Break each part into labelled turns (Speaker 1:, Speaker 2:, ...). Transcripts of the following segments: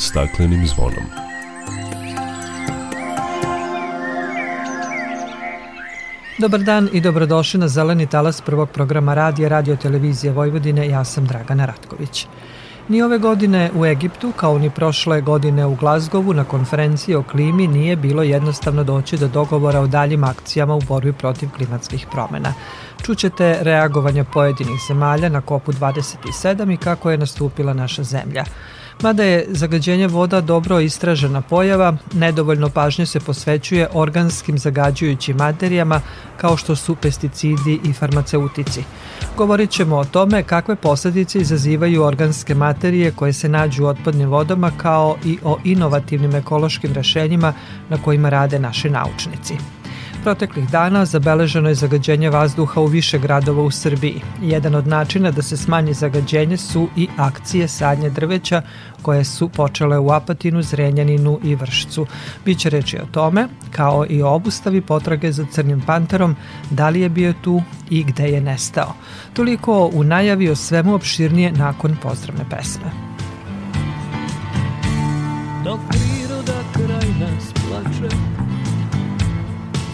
Speaker 1: staklenim zvonom.
Speaker 2: Dobar dan i dobrodošli na Zeleni talas prvog programa radija Radio Televizije Vojvodine. Ja sam Dragana Ratković. Ni ove godine u Egiptu, kao ni prošle godine u Glazgovu na konferenciji o klimi nije bilo jednostavno doći do dogovora o daljim akcijama u borbi protiv klimatskih promena. Čućete reagovanja pojedinih zemalja na kopu 27 i kako je nastupila naša zemlja. Mada je zagađenje voda dobro istražena pojava, nedovoljno pažnje se posvećuje organskim zagađujućim materijama kao što su pesticidi i farmaceutici. Govorit ćemo o tome kakve posledice izazivaju organske materije koje se nađu u otpadnim vodama kao i o inovativnim ekološkim rešenjima na kojima rade naši naučnici. Proteklih dana zabeleženo je zagađenje vazduha u više gradova u Srbiji. Jedan od načina da se smanji zagađenje su i akcije sadnje drveća koje su počele u Apatinu, Zrenjaninu i Vršcu. Biće reći o tome, kao i o obustavi potrage za crnim panterom, da li je bio tu i gde je nestao. Toliko u najavi o svemu opširnije nakon pozdravne pesme. Dok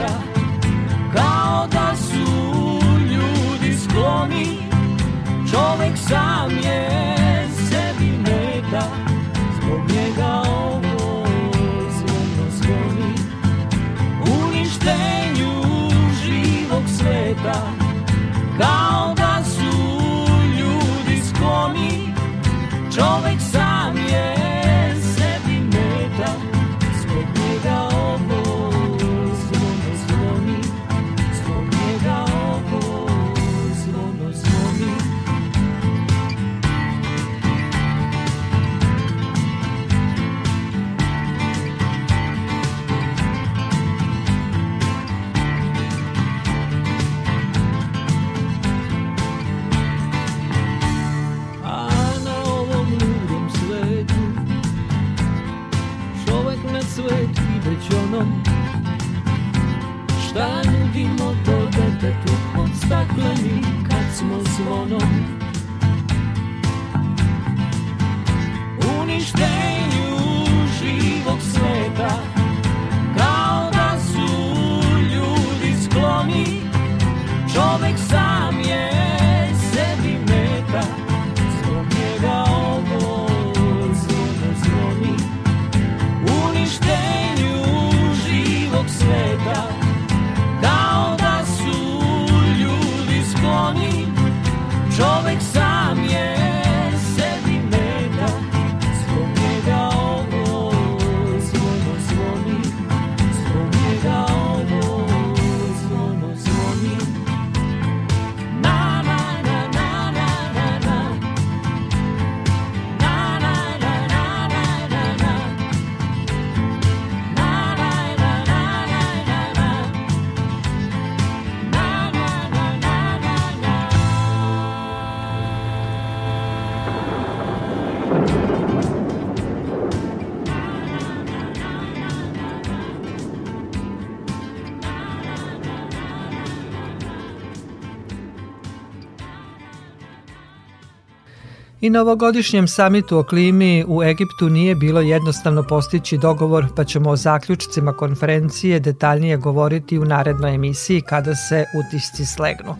Speaker 2: sveta Kao da su ljudi skloni. Čovek sam je sebi meta Zbog njega ovo zvono zvoni Uništenju živog sveta I na ovogodišnjem samitu o klimi u Egiptu nije bilo jednostavno postići dogovor, pa ćemo o zaključcima konferencije detaljnije govoriti u narednoj emisiji kada se utisci slegnu.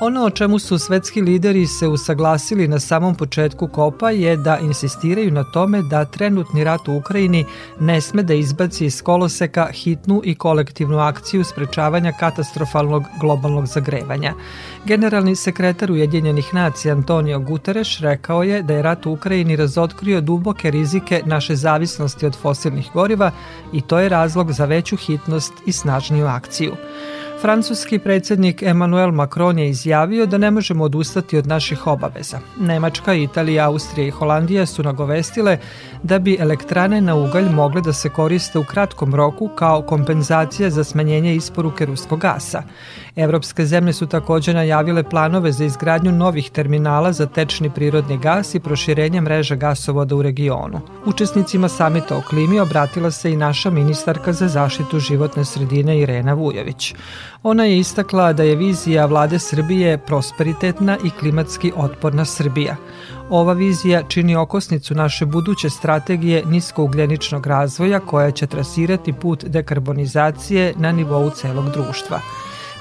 Speaker 2: Ono o čemu su svetski lideri se usaglasili na samom početku kopa je da insistiraju na tome da trenutni rat u Ukrajini ne sme da izbaci iz koloseka hitnu i kolektivnu akciju sprečavanja katastrofalnog globalnog zagrevanja. Generalni sekretar Ujedinjenih nacija Antonio Guterres rekao je da je rat u Ukrajini razotkrio duboke rizike naše zavisnosti od fosilnih goriva i to je razlog za veću hitnost i snažniju akciju. Francuski predsjednik Emmanuel Macron je izjavio da ne možemo odustati od naših obaveza. Nemačka, Italija, Austrija i Holandija su nagovestile da bi elektrane na ugalj mogle da se koriste u kratkom roku kao kompenzacija za smanjenje isporuke ruskog gasa. Evropske zemlje su takođe najavile planove za izgradnju novih terminala za tečni prirodni gas i proširenje mreža gasovoda u regionu. Učesnicima samita o klimi obratila se i naša ministarka za zaštitu životne sredine Irena Vujović. Ona je istakla da je vizija vlade Srbije prosperitetna i klimatski otporna Srbija. Ova vizija čini okosnicu naše buduće strategije niskougljeničnog razvoja koja će trasirati put dekarbonizacije na nivou celog društva.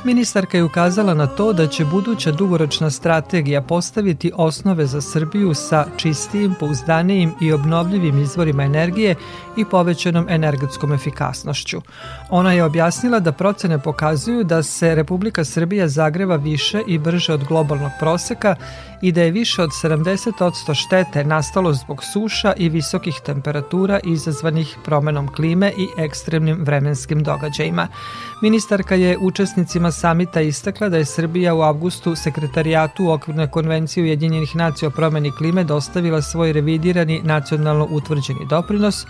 Speaker 2: Ministarka je ukazala na to da će buduća dugoročna strategija postaviti osnove za Srbiju sa čistijim, pouzdanijim i obnovljivim izvorima energije i povećanom energetskom efikasnošću. Ona je objasnila da procene pokazuju da se Republika Srbija zagreva više i brže od globalnog proseka i da je više od 70% štete nastalo zbog suša i visokih temperatura izazvanih promenom klime i ekstremnim vremenskim događajima. Ministarka je učesnicima samita istakla da je Srbija u avgustu sekretarijatu okvirne konvencije Ujedinjenih nacija o promeni klime dostavila svoj revidirani nacionalno utvrđeni doprinos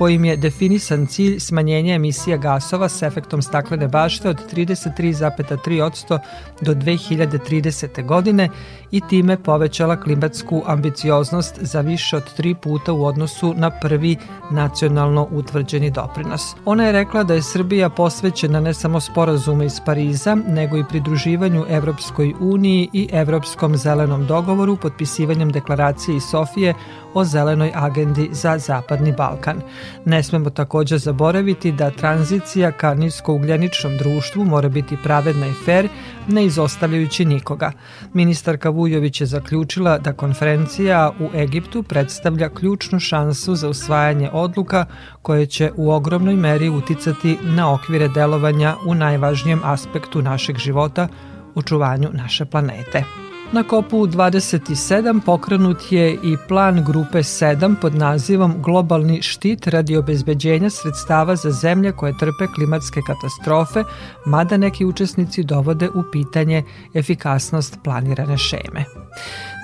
Speaker 2: kojim je definisan cilj smanjenja emisija gasova s efektom staklene bašte od 33,3% do 2030. godine i time povećala klimatsku ambicioznost za više od tri puta u odnosu na prvi nacionalno utvrđeni doprinos. Ona je rekla da je Srbija posvećena ne samo sporazumu iz Pariza, nego i pridruživanju Evropskoj uniji i Evropskom zelenom dogovoru potpisivanjem deklaracije iz Sofije o zelenoj agendi za Zapadni Balkan. Ne smemo takođe zaboraviti da tranzicija ka niskougljeničnom društvu mora biti pravedna i fair, ne izostavljajući nikoga. Ministarka Vujović je zaključila da konferencija u Egiptu predstavlja ključnu šansu za usvajanje odluka koje će u ogromnoj meri uticati na okvire delovanja u najvažnijem aspektu našeg života, očuvanju naše planete. Na kopu 27 pokrenut je i plan grupe 7 pod nazivom Globalni štit radi obezbeđenja sredstava za zemlje koje trpe klimatske katastrofe, mada neki učesnici dovode u pitanje efikasnost planirane šeme.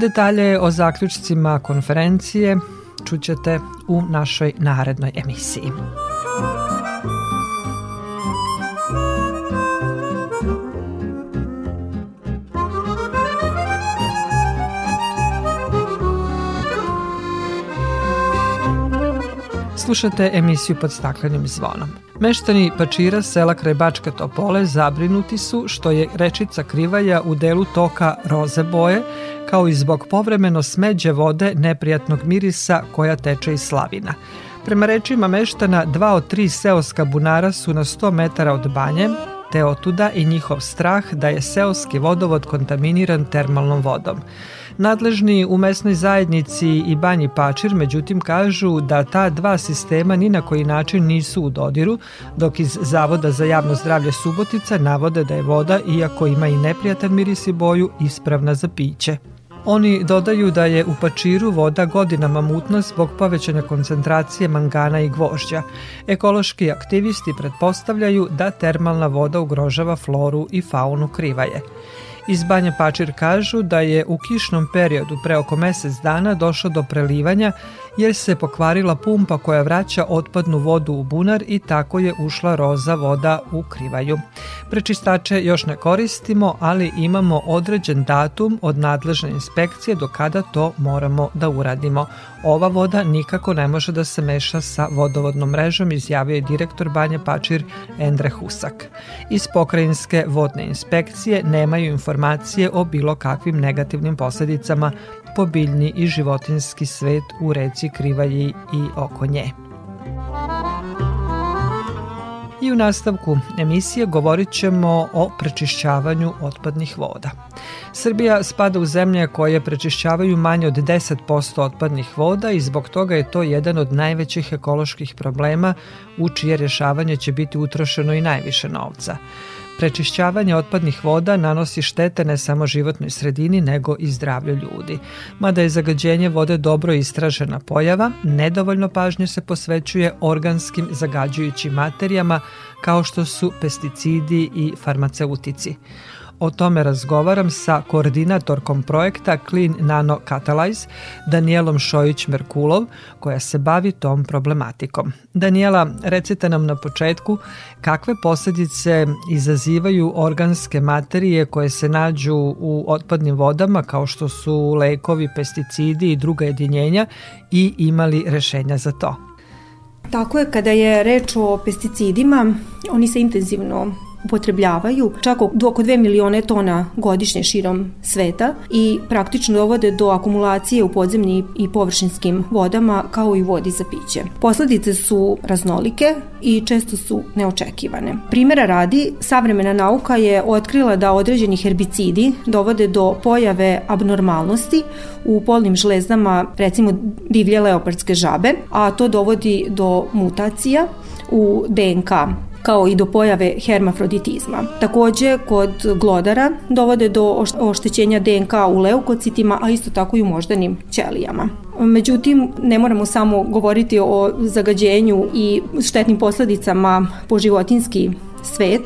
Speaker 2: Detalje o zaključcima konferencije čućete u našoj narednoj emisiji. Slušate emisiju pod staklenim zvonom. Meštani Pačira sela kraj Bačke Topole zabrinuti su što je rečica Krivaja u delu toka roze boje, kao i zbog povremeno smeđe vode neprijatnog mirisa koja teče iz slavina. Prema rečima meštana, dva od tri seoska bunara su na 100 metara od banje, te otuda i njihov strah da je seoski vodovod kontaminiran termalnom vodom. Nadležni u mesnoj zajednici i Banji Pačir međutim kažu da ta dva sistema ni na koji način nisu u dodiru, dok iz Zavoda za javno zdravlje Subotica navode da je voda, iako ima i neprijatan miris i boju, ispravna za piće. Oni dodaju da je u Pačiru voda godinama mutna zbog povećanja koncentracije mangana i gvožđa. Ekološki aktivisti pretpostavljaju da termalna voda ugrožava floru i faunu Krivaje. Iz Banja Pačir kažu da je u kišnom periodu pre oko mesec dana došlo do prelivanja jer se pokvarila pumpa koja vraća otpadnu vodu u bunar i tako je ušla roza voda u krivaju. Prečistače još ne koristimo, ali imamo određen datum od nadležne inspekcije do kada to moramo da uradimo. Ova voda nikako ne može da se meša sa vodovodnom mrežom, izjavio je direktor Banja Pačir Endre Husak. Iz pokrajinske vodne inspekcije nemaju informacije o bilo kakvim negativnim posledicama po biljni i životinski svet u reci Krivalji i oko nje. I u nastavku emisije govorit ćemo o prečišćavanju otpadnih voda. Srbija spada u zemlje koje prečišćavaju manje od 10% otpadnih voda i zbog toga je to jedan od najvećih ekoloških problema u čije rješavanje će biti utrošeno i najviše novca. Prečišćavanje otpadnih voda nanosi štete ne samo životnoj sredini, nego i zdravlju ljudi. Mada je zagađenje vode dobro istražena pojava, nedovoljno pažnje se posvećuje organskim zagađujućim materijama, kao što su pesticidi i farmaceutici. O tome razgovaram sa koordinatorkom projekta Clean Nano Catalyze, Danielom Šojić-Merkulov, koja se bavi tom problematikom. Daniela, recite nam na početku kakve posledice izazivaju organske materije koje se nađu u otpadnim vodama kao što su lekovi, pesticidi i druga jedinjenja i imali rešenja za to?
Speaker 1: Tako je, kada je reč o pesticidima, oni se intenzivno upotrebljavaju čak oko 2 milione tona godišnje širom sveta i praktično dovode do akumulacije u podzemnim i površinskim vodama kao i vodi za piće. Posledice su raznolike i često su neočekivane. Primera radi, savremena nauka je otkrila da određeni herbicidi dovode do pojave abnormalnosti u polnim žlezdama, recimo divlje leopardske žabe, a to dovodi do mutacija u DNK kao i do pojave hermafroditizma. Takođe, kod glodara dovode do oštećenja DNK u leukocitima, a isto tako i u moždanim ćelijama. Međutim, ne moramo samo govoriti o zagađenju i štetnim posledicama po životinski svet,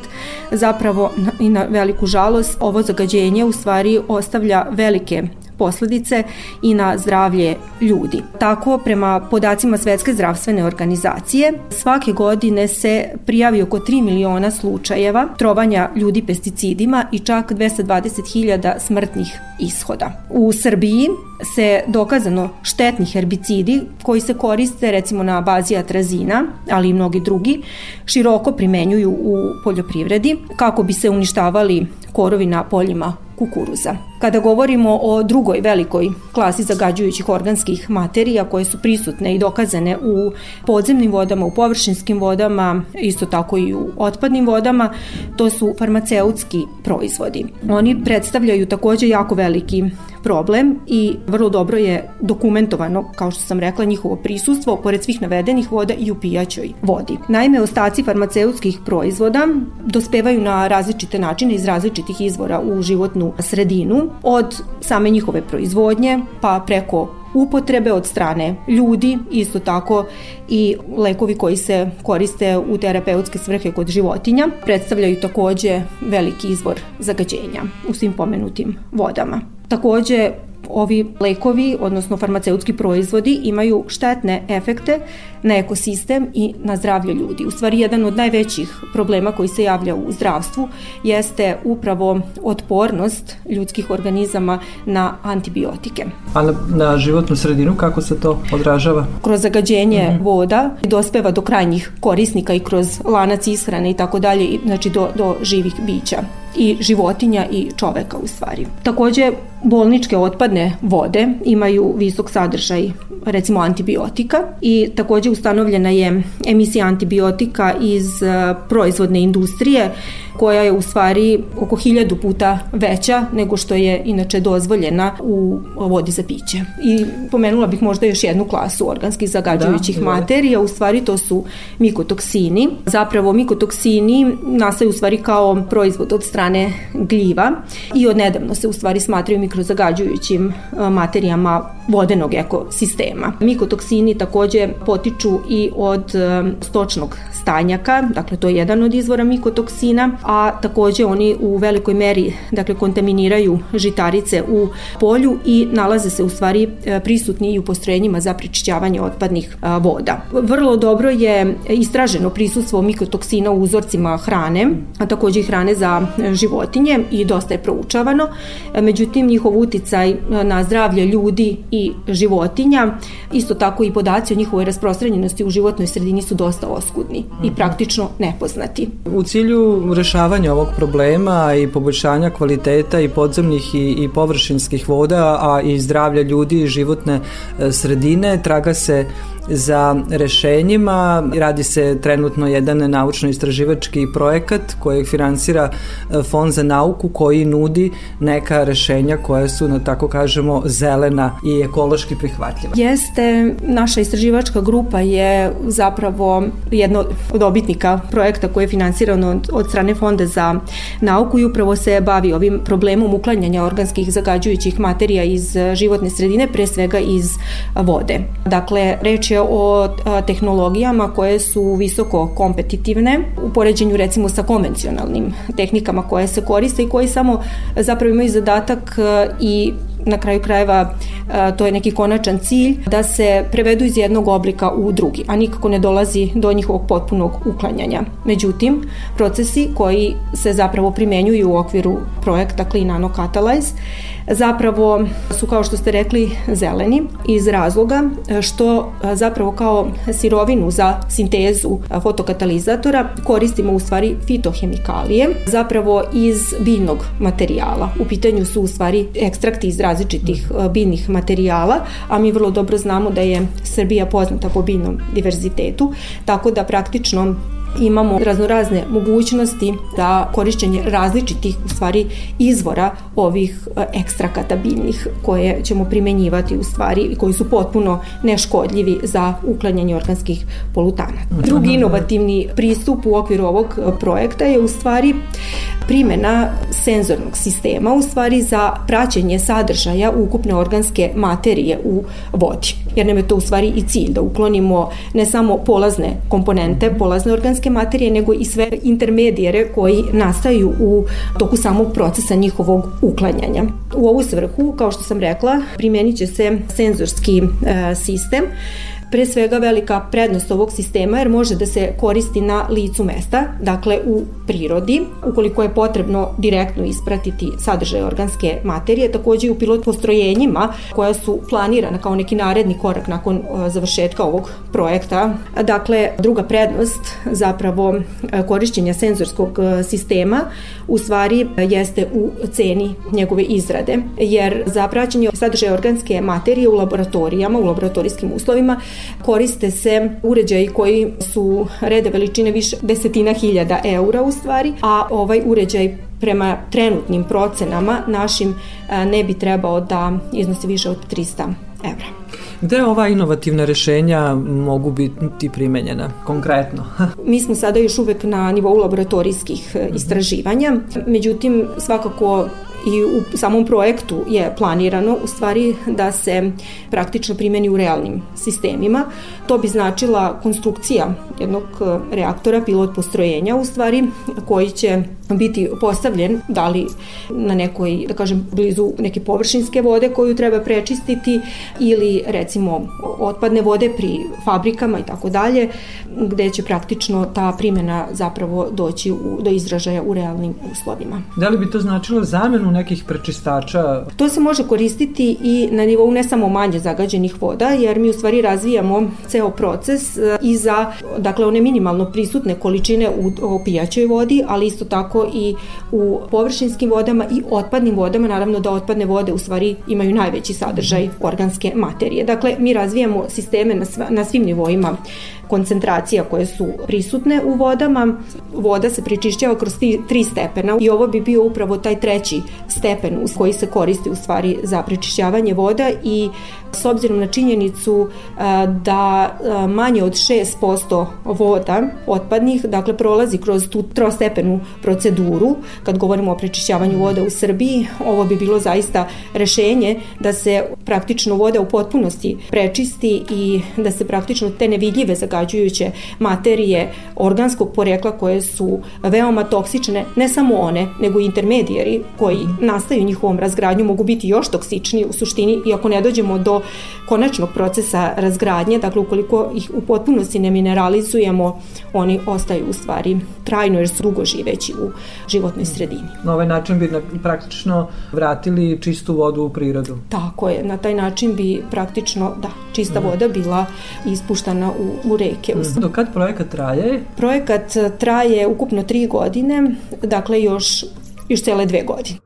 Speaker 1: zapravo i na veliku žalost ovo zagađenje u stvari ostavlja velike posledice i na zdravlje ljudi. Tako, prema podacima Svetske zdravstvene organizacije, svake godine se prijavi oko 3 miliona slučajeva trovanja ljudi pesticidima i čak 220.000 smrtnih ishoda. U Srbiji se dokazano štetni herbicidi koji se koriste recimo na bazi atrazina, ali i mnogi drugi, široko primenjuju u poljoprivredi kako bi se uništavali korovi na poljima kukuruza. Kada govorimo o drugoj velikoj klasi zagađujućih organskih materija koje su prisutne i dokazane u podzemnim vodama, u površinskim vodama, isto tako i u otpadnim vodama, to su farmaceutski proizvodi. Oni predstavljaju takođe jako veliki problem i vrlo dobro je dokumentovano, kao što sam rekla, njihovo prisustvo pored svih navedenih voda i u pijaćoj vodi. Naime, ostaci farmaceutskih proizvoda dospevaju na različite načine iz različitih izvora u životnu sredinu, od same njihove proizvodnje pa preko upotrebe od strane ljudi, isto tako i lekovi koji se koriste u terapeutske svrhe kod životinja, predstavljaju takođe veliki izvor zagađenja u svim pomenutim vodama. Takođe, ovi lekovi, odnosno farmaceutski proizvodi, imaju štetne efekte na ekosistem i na zdravlje ljudi. U stvari, jedan od najvećih problema koji se javlja u zdravstvu jeste upravo otpornost ljudskih organizama na antibiotike.
Speaker 2: A na, na životnu sredinu kako se to odražava?
Speaker 1: Kroz zagađenje mm -hmm. voda dospeva do krajnjih korisnika i kroz lanac ishrane i tako dalje, znači do, do živih bića i životinja i čoveka u stvari. Takođe, bolničke otpadne vode imaju visok sadržaj recimo antibiotika i takođe ustanovljena je emisija antibiotika iz e, proizvodne industrije koja je u stvari oko hiljadu puta veća nego što je inače dozvoljena u vodi za piće. I pomenula bih možda još jednu klasu organskih zagađujućih da, materija, u stvari to su mikotoksini. Zapravo mikotoksini nastaju u stvari kao proizvod od strane gljiva i odnedavno se u stvari smatraju mikrozagađujućim e, materijama vodenog ekosistema. Mikotoksini takođe potiču i od e, stočnog stanjaka, dakle to je jedan od izvora mikotoksina, a takođe oni u velikoj meri dakle, kontaminiraju žitarice u polju i nalaze se u stvari e, prisutni i u postrojenjima za prečišćavanje otpadnih voda. Vrlo dobro je istraženo prisustvo mikotoksina u uzorcima hrane, a takođe i hrane za životinje i dosta je proučavano. Međutim, njihov uticaj na zdravlje ljudi i životinja, isto tako i podaci o njihovoj rasprostranjenosti u životnoj sredini su dosta oskudni i mhm. praktično nepoznati.
Speaker 2: U cilju rešavanja ovog problema i poboljšanja kvaliteta i podzemnih i, i površinskih voda, a i zdravlja ljudi i životne e, sredine, traga se za rešenjima. Radi se trenutno jedan naučno-istraživački projekat koji finansira e, Fond za nauku koji nudi neka rešenja koja su, na tako kažemo, zelena i ekološki prihvatljiva.
Speaker 1: Jeste, naša istraživačka grupa je zapravo jedna od obitnika projekta koji je finansiran od strane Fonda za nauku i upravo se bavi ovim problemom uklanjanja organskih zagađujućih materija iz životne sredine, pre svega iz vode. Dakle, reč Je o tehnologijama koje su visoko kompetitivne u poređenju recimo sa konvencionalnim tehnikama koje se koriste i koji samo zapravo imaju zadatak i na kraju krajeva to je neki konačan cilj da se prevedu iz jednog oblika u drugi, a nikako ne dolazi do njihovog potpunog uklanjanja. Međutim, procesi koji se zapravo primenjuju u okviru projekta Clean Nano Catalyze zapravo su kao što ste rekli zeleni iz razloga što zapravo kao sirovinu za sintezu fotokatalizatora koristimo u stvari fitohemikalije zapravo iz biljnog materijala. U pitanju su u stvari ekstrakti iz različitih biljnih materijala, a mi vrlo dobro znamo da je Srbija poznata po biljnom diverzitetu, tako da praktično imamo raznorazne mogućnosti za korišćenje različitih u stvari izvora ovih e, ekstrakata biljnih koje ćemo primenjivati u stvari i koji su potpuno neškodljivi za uklanjanje organskih polutana. Drugi inovativni pristup u okviru ovog projekta je u stvari primena senzornog sistema u stvari za praćenje sadržaja ukupne organske materije u vodi. Jer nam je to u stvari i cilj da uklonimo ne samo polazne komponente, polazne organske materije, nego i sve intermedijere koji nastaju u toku samog procesa njihovog uklanjanja. U ovu svrhu, kao što sam rekla, primenit će se senzorski e, sistem pre svega velika prednost ovog sistema jer može da se koristi na licu mesta, dakle u prirodi, ukoliko je potrebno direktno ispratiti sadržaj organske materije, takođe i u pilot postrojenjima koja su planirana kao neki naredni korak nakon e, završetka ovog projekta. Dakle, druga prednost zapravo e, korišćenja senzorskog e, sistema u stvari jeste u ceni njegove izrade, jer za praćenje sadržaja organske materije u laboratorijama, u laboratorijskim uslovima koriste se uređaji koji su rede veličine više desetina hiljada eura u stvari, a ovaj uređaj prema trenutnim procenama našim ne bi trebao da iznosi više od 300 evra.
Speaker 2: Gde ova inovativna rešenja mogu biti primenjena konkretno?
Speaker 1: Mi smo sada još uvek na nivou laboratorijskih e, istraživanja, međutim svakako i u samom projektu je planirano u stvari da se praktično primeni u realnim sistemima. To bi značila konstrukcija jednog e, reaktora, pilot postrojenja u stvari, koji će biti postavljen da li na nekoj, da kažem, blizu neke površinske vode koju treba prečistiti ili recimo otpadne vode pri fabrikama i tako dalje, gde će praktično ta primjena zapravo doći u, do izražaja u realnim uslovima.
Speaker 2: Da li bi to značilo zamenu nekih prečistača?
Speaker 1: To se može koristiti i na nivou ne samo manje zagađenih voda, jer mi u stvari razvijamo ceo proces e, i za dakle one minimalno prisutne količine u pijaćoj vodi, ali isto tako i u površinskim vodama i otpadnim vodama, naravno da otpadne vode u stvari imaju najveći sadržaj organske materije. Dakle, mi razvijamo sisteme na, sva, na svim nivoima koncentracija koje su prisutne u vodama. Voda se pričišćava kroz tri stepena i ovo bi bio upravo taj treći stepen koji se koristi u stvari za prečišćavanje voda i s obzirom na činjenicu da manje od 6% voda otpadnih, dakle prolazi kroz tu trostepenu proceduru, kad govorimo o prečišćavanju vode u Srbiji, ovo bi bilo zaista rešenje da se praktično voda u potpunosti prečisti i da se praktično te nevidljive zagađujuće materije organskog porekla koje su veoma toksične, ne samo one, nego i intermedijeri koji nastaju njihovom razgradnju mogu biti još toksični u suštini i ako ne dođemo do konačnog procesa razgradnje, dakle ukoliko ih u potpunosti ne mineralizujemo, oni ostaju u stvari trajno jer su dugo živeći u životnoj sredini.
Speaker 2: Na ovaj način bi praktično vratili čistu vodu u prirodu.
Speaker 1: Tako je, na taj način bi praktično, da, čista mm. voda bila ispuštana u, u reke.
Speaker 2: Mm. Do kad projekat traje?
Speaker 1: Projekat traje ukupno tri godine, dakle još, još cele dve godine.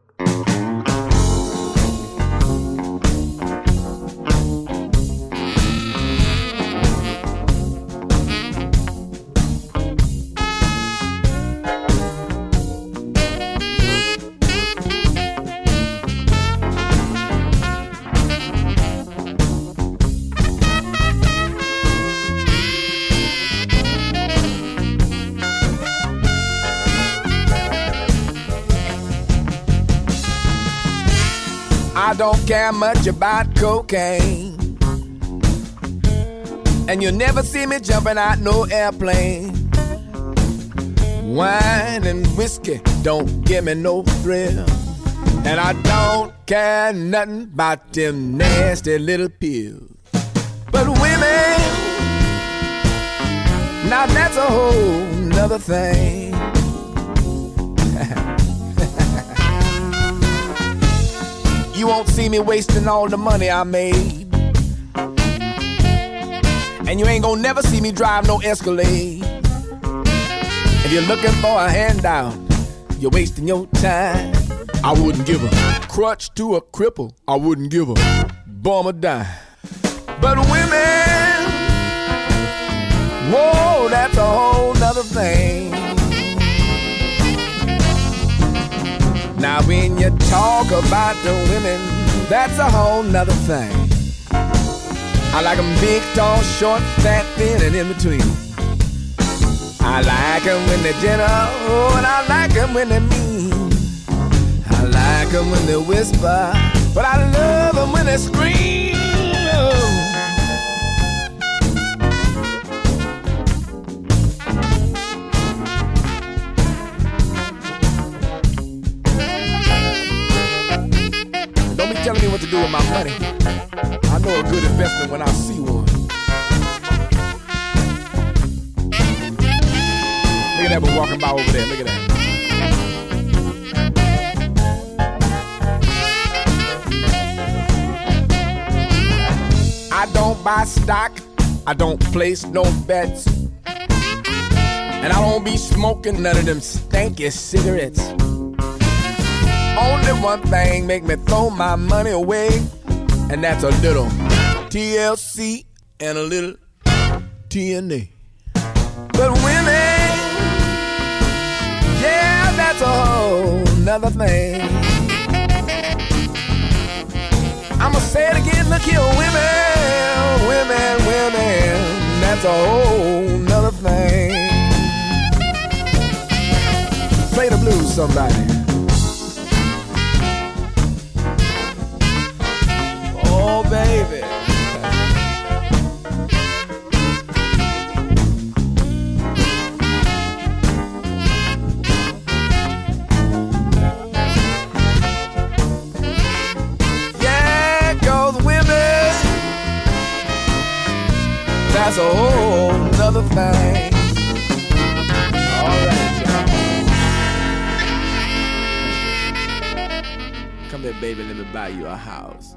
Speaker 3: I don't care much about cocaine. And you'll never see me jumping out no airplane. Wine and whiskey don't give me no thrill. And I don't care nothing about them nasty little pills. But women, now that's a whole nother thing. You won't see me wasting all the money I made. And you ain't gonna never see me drive no Escalade. If you're looking for a handout, you're wasting your time. I wouldn't give a crutch to a cripple. I wouldn't give a bum a dime. But women, whoa, that's a whole nother thing. Now, when you talk about the women, that's a whole nother thing. I like them big, tall, short, fat, thin, and in between. I like them when they're gentle, oh, and I like them when they're mean. I like them when they whisper, but I love them when they scream. Telling me what to do with my money. I know a good investment when I see one. Look at that one walking by over there. Look at that. I don't buy stock. I don't place no bets. And I don't be smoking none of them stanky cigarettes. Only one thing make me throw my money away, and that's a little TLC and a little TNA. But women, yeah, that's a whole nother thing. I'ma say it again, look here, women, women, women, that's a whole nother thing. Play the blues, somebody. Oh, baby. Yeah, women, that's a whole nother thing. Baby, let me buy you a house.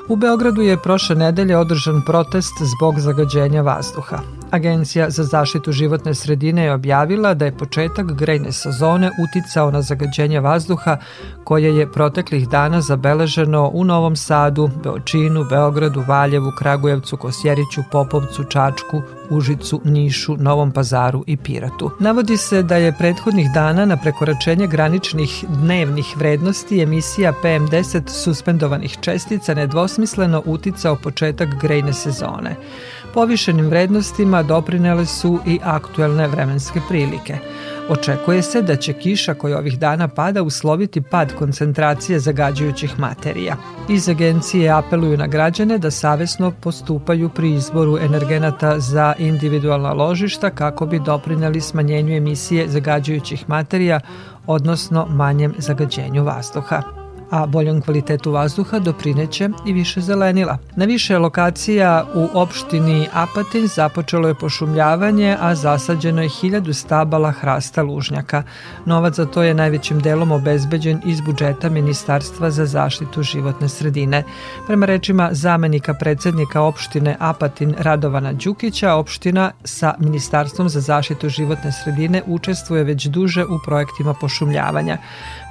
Speaker 2: U Beogradu je prošle nedelje održan protest zbog zagađenja vazduha. Agencija za zaštitu životne sredine je objavila da je početak grejne sezone uticao na zagađenje vazduha koje je proteklih dana zabeleženo u Novom Sadu, Beočinu, Beogradu, Valjevu, Kragujevcu, Kosjeriću, Popovcu, Čačku, Užicu, Nišu, Novom Pazaru i Piratu. Navodi se da je prethodnih dana na prekoračenje graničnih dnevnih vrednosti emisija PM10 suspendovanih čestica nedvosmisleno uticao početak grejne sezone. Povišenim vrednostima doprinele su i aktuelne vremenske prilike. Očekuje se da će kiša koja ovih dana pada usloviti pad koncentracije zagađujućih materija. Iz agencije apeluju na građane da savesno postupaju pri izboru energenata za individualna ložišta kako bi doprineli smanjenju emisije zagađujućih materija, odnosno manjem zagađenju vazduha a boljom kvalitetu vazduha doprineće i više zelenila. Na više lokacija u opštini Apatin započelo je pošumljavanje, a zasađeno je hiljadu stabala hrasta lužnjaka. Novac za to je najvećim delom obezbeđen iz budžeta Ministarstva za zaštitu životne sredine. Prema rečima zamenika predsednika opštine Apatin Radovana Đukića, opština sa Ministarstvom za zaštitu životne sredine učestvuje već duže u projektima pošumljavanja.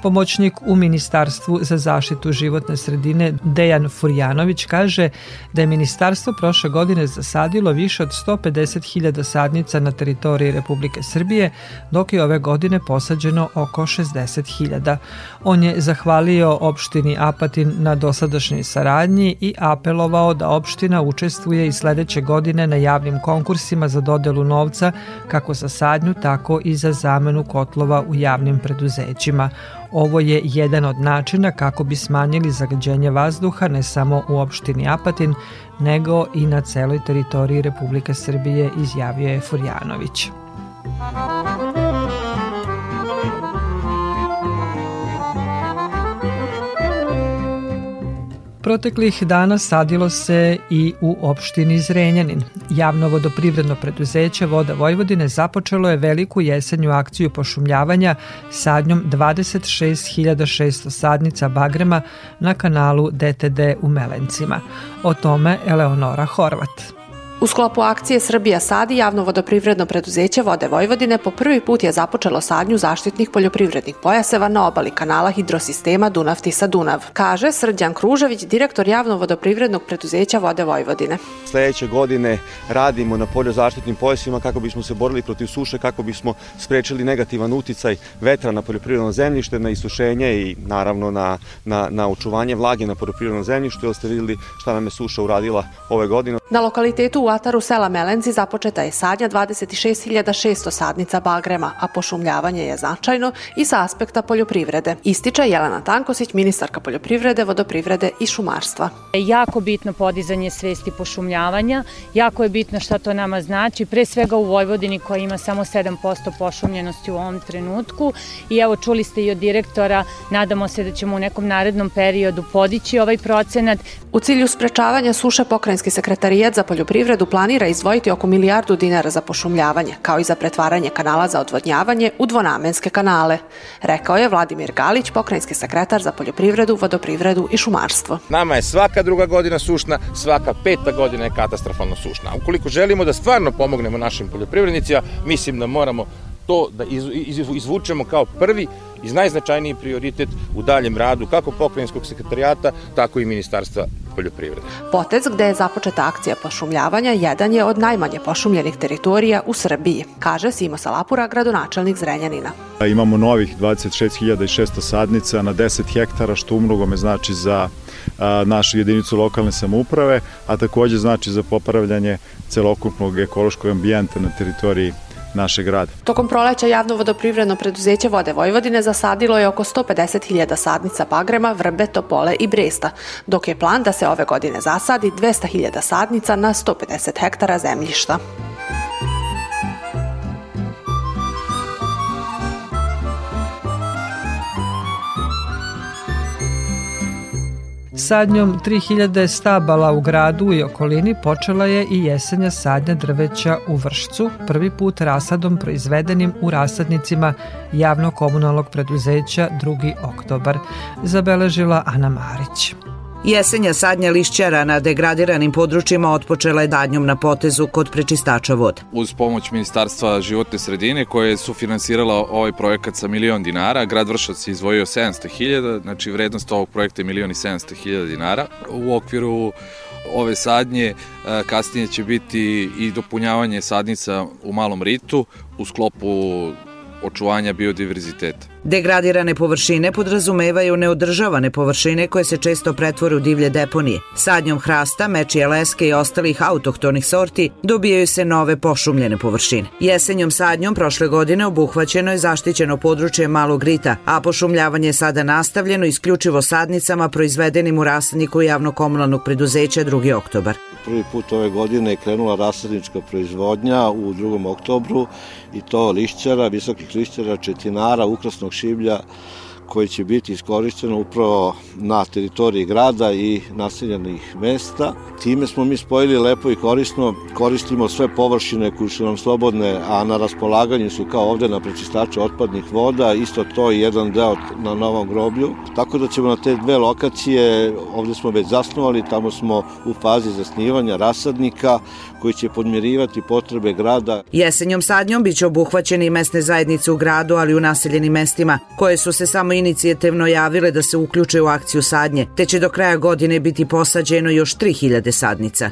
Speaker 2: Pomoćnik u Ministarstvu za zaštitu životne sredine Dejan Furjanović kaže da je ministarstvo prošle godine zasadilo više od 150.000 sadnica na teritoriji Republike Srbije, dok je ove godine posađeno oko 60.000. On je zahvalio opštini Apatin na dosadašnjoj saradnji i apelovao da opština učestvuje i sledeće godine na javnim konkursima za dodelu novca kako za sadnju, tako i za zamenu kotlova u javnim preduzećima. Ovo je jedan od načina kako bi smanjili zagađenje vazduha ne samo u opštini Apatin, nego i na celoj teritoriji Republike Srbije, izjavio je Furjanović. Proteklih dana sadilo se i u opštini Zrenjanin. Javno vodoprivredno preduzeće Voda Vojvodine započelo je veliku jesenju akciju pošumljavanja sadnjom 26.600 sadnica bagrema na kanalu DTD u Melencima. O tome Eleonora Horvat.
Speaker 4: U sklopu akcije Srbija sadi javno vodoprivredno preduzeće Vode Vojvodine po prvi put je započelo sadnju zaštitnih poljoprivrednih pojaseva na obali kanala hidrosistema Dunav-Tisa-Dunav, kaže Srđan Kružević, direktor javno vodoprivrednog preduzeća Vode Vojvodine.
Speaker 5: Sledeće godine radimo na poljozaštitnim pojasima kako bismo se borili protiv suše, kako bismo sprečili negativan uticaj vetra na poljoprivredno zemljište, na isušenje i naravno na, na, na očuvanje vlage na poljoprivrednom zemljištu, jer ste videli šta nam je suša uradila ove godine.
Speaker 4: Na lokalitetu u ataru sela Melenci započeta je sadnja 26.600 sadnica bagrema, a pošumljavanje je značajno i sa aspekta poljoprivrede. Ističe Jelena Tankosić, ministarka poljoprivrede, vodoprivrede i šumarstva.
Speaker 6: Jako bitno podizanje svesti pošumljavanja, jako je bitno šta to nama znači, pre svega u Vojvodini koja ima samo 7% pošumljenosti u ovom trenutku i evo čuli ste i od direktora, nadamo se da ćemo u nekom narednom periodu podići ovaj procenat.
Speaker 4: U cilju sprečavanja suše pokrajinski sekretarijat za poljoprivredu planira izdvojiti oko milijardu dinara za pošumljavanje, kao i za pretvaranje kanala za odvodnjavanje u dvonamenske kanale, rekao je Vladimir Galić, pokrajinski sekretar za poljoprivredu, vodoprivredu i šumarstvo.
Speaker 7: Nama je svaka druga godina sušna, svaka peta godina je katastrofalno sušna. Ukoliko želimo da stvarno pomognemo našim poljoprivrednicima, mislim da moramo to da izvučemo kao prvi iz najznačajniji prioritet u daljem radu kako pokrajinskog sekretarijata, tako i Ministarstva poljoprivrede.
Speaker 4: Potec gde je započeta akcija pošumljavanja jedan je od najmanje pošumljenih teritorija u Srbiji, kaže Simo Salapura, gradonačelnik Zrenjanina.
Speaker 8: Imamo novih 26.600 sadnica na 10 hektara, što umnogome znači za našu jedinicu lokalne samouprave, a takođe znači za popravljanje celokupnog ekološkog ambijenta na teritoriji našeg grada.
Speaker 4: Tokom proleća javno vodoprivredno preduzeće Vode Vojvodine zasadilo je oko 150.000 sadnica bagrema, vrbe, topole i bresta, dok je plan da se ove godine zasadi 200.000 sadnica na 150 hektara zemljišta.
Speaker 2: Sadnjom 3000 stabala u gradu i okolini počela je i jesenja sadnja drveća u Vršcu, prvi put rasadom proizvedenim u rasadnicima javno-komunalnog preduzeća 2. oktobar, zabeležila Ana Marić.
Speaker 9: Jesenja sadnja lišćara na degradiranim područjima otpočela je dadnjom na potezu kod prečistača vode.
Speaker 10: Uz pomoć Ministarstva životne sredine koje je sufinansirala ovaj projekat sa milion dinara, grad Vršac je izvojio 700.000, znači vrednost ovog projekta je milion i 700.000 dinara. U okviru ove sadnje e, kasnije će biti i dopunjavanje sadnica u malom ritu u sklopu očuvanja biodiverziteta.
Speaker 9: Degradirane površine podrazumevaju neodržavane površine koje se često pretvore u divlje deponije. Sadnjom hrasta, mečije leske i ostalih autohtonih sorti dobijaju se nove pošumljene površine. Jesenjom sadnjom prošle godine obuhvaćeno je zaštićeno područje Malog Rita, a pošumljavanje je sada nastavljeno isključivo sadnicama proizvedenim u rasadniku javno-komunalnog preduzeća 2. oktobar.
Speaker 11: Prvi put ove godine je krenula rasadnička proizvodnja u 2. oktobru i to lišćara, visokih lišćara, četinara, ukrasnog šiblja, koji će biti iskorišteno upravo na teritoriji grada i naseljenih mesta. Time smo mi spojili lepo i korisno, koristimo sve površine koje su nam slobodne, a na raspolaganju su kao ovde na prečistaču otpadnih voda, isto to i jedan deo na Novom groblju. Tako da ćemo na te dve lokacije, ovde smo već zasnovali, tamo smo u fazi zasnivanja rasadnika, koji će podmirivati potrebe grada.
Speaker 9: Jesenjom sadnjom biće obuhvaćeni i mesne zajednice u gradu, ali i u naseljenim mestima, koje su se samo inicijativno javile da se uključe u akciju sadnje, te će do kraja godine biti posađeno još 3000 sadnica.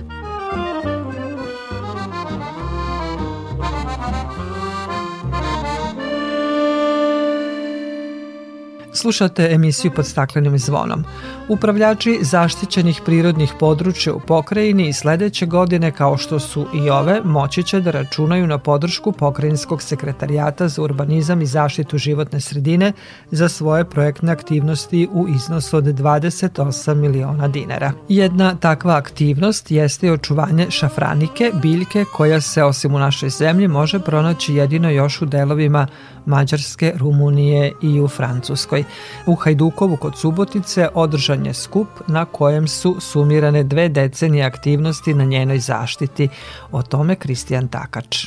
Speaker 2: Slušate emisiju pod staklenim zvonom. Upravljači zaštićenih prirodnih područja u pokrajini i sledeće godine, kao što su i ove, moći će da računaju na podršku Pokrajinskog sekretarijata za urbanizam i zaštitu životne sredine za svoje projektne aktivnosti u iznosu od 28 miliona dinara. Jedna takva aktivnost jeste očuvanje šafranike, biljke koja se osim u našoj zemlji može pronaći jedino još u delovima Mađarske, Rumunije i u Francuskoj. U Hajdukovu kod Subotice održan je skup na kojem su sumirane dve decenije aktivnosti na njenoj zaštiti. O tome Kristijan Takač.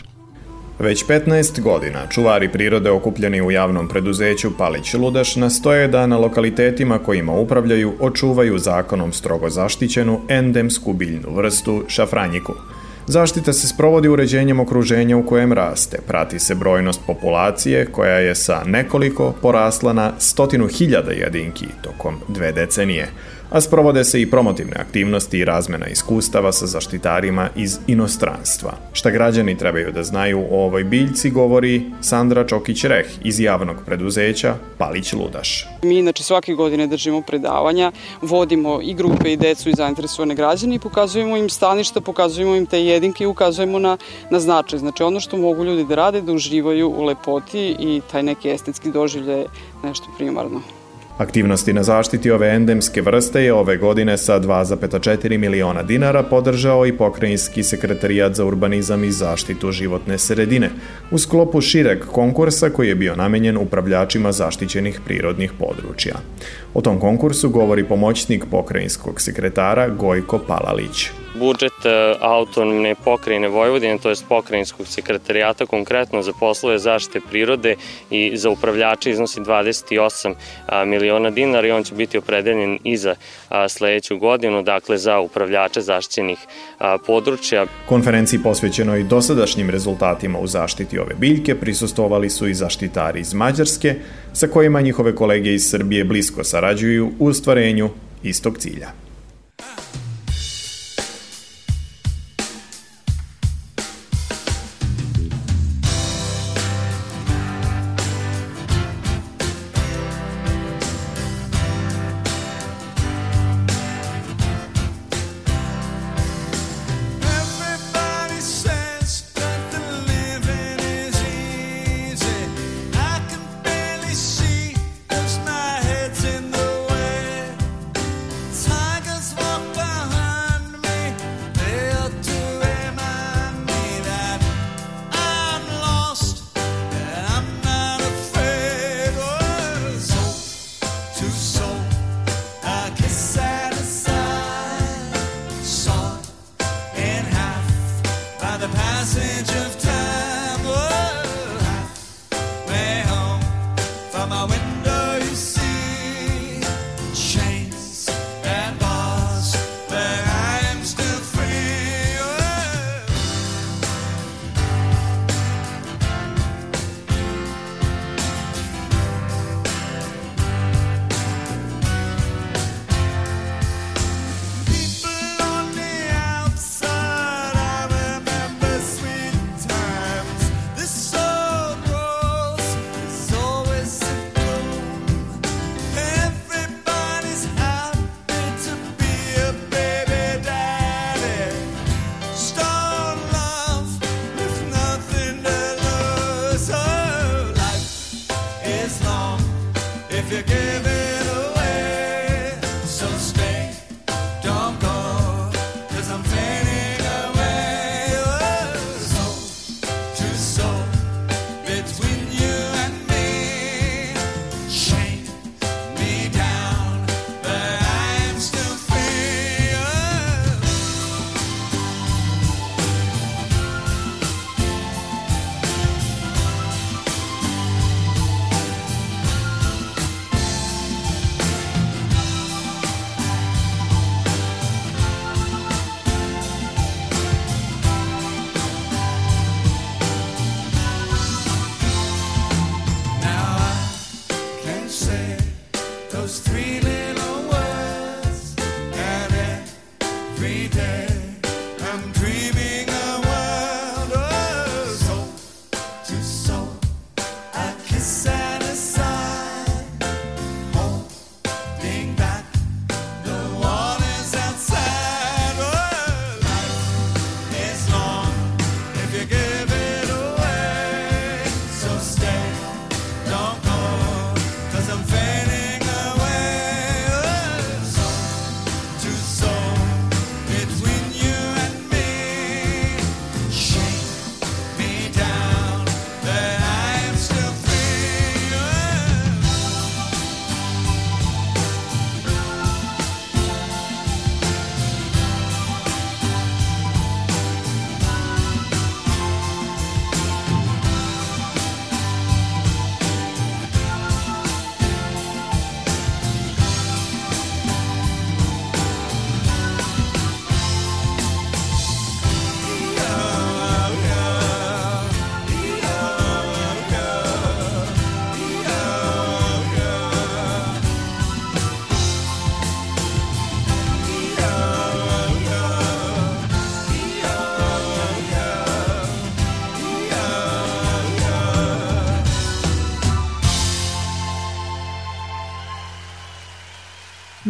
Speaker 12: Već 15 godina čuvari prirode okupljeni u javnom preduzeću Palić Ludaš nastoje da na lokalitetima kojima upravljaju očuvaju zakonom strogo zaštićenu endemsku biljnu vrstu šafranjiku – Zaštita se sprovodi uređenjem okruženja u kojem raste. Prati se brojnost populacije koja je sa nekoliko porasla na stotinu hiljada jedinki tokom dve decenije a sprovode se i promotivne aktivnosti i razmena iskustava sa zaštitarima iz inostranstva. Šta građani trebaju da znaju o ovoj biljci govori Sandra Čokić-Reh iz javnog preduzeća Palić Ludaš.
Speaker 13: Mi inače svake godine držimo predavanja, vodimo i grupe i decu i zainteresovane građane i pokazujemo im staništa, pokazujemo im te jedinke i ukazujemo na, na značaj. Znači ono što mogu ljudi da rade, da uživaju u lepoti i taj neki estetski doživlje je nešto primarno.
Speaker 12: Aktivnosti na zaštiti ove endemske vrste je ove godine sa 2,4 miliona dinara podržao i pokrajinski sekretarijat za urbanizam i zaštitu životne sredine u sklopu šireg konkursa koji je bio namenjen upravljačima zaštićenih prirodnih područja. O tom konkursu govori pomoćnik pokrajinskog sekretara Gojko Palalić
Speaker 14: budžet e, autonomne pokrajine Vojvodine, to je pokrajinskog sekretarijata konkretno za poslove zaštite prirode i za upravljače iznosi 28 miliona dinara i on će biti opredeljen i za sledeću godinu, dakle za upravljače zaštićenih područja.
Speaker 12: Konferenciji posvećenoj dosadašnjim rezultatima u zaštiti ove biljke prisustovali su i zaštitari iz Mađarske, sa kojima njihove kolege iz Srbije blisko sarađuju u stvarenju istog cilja.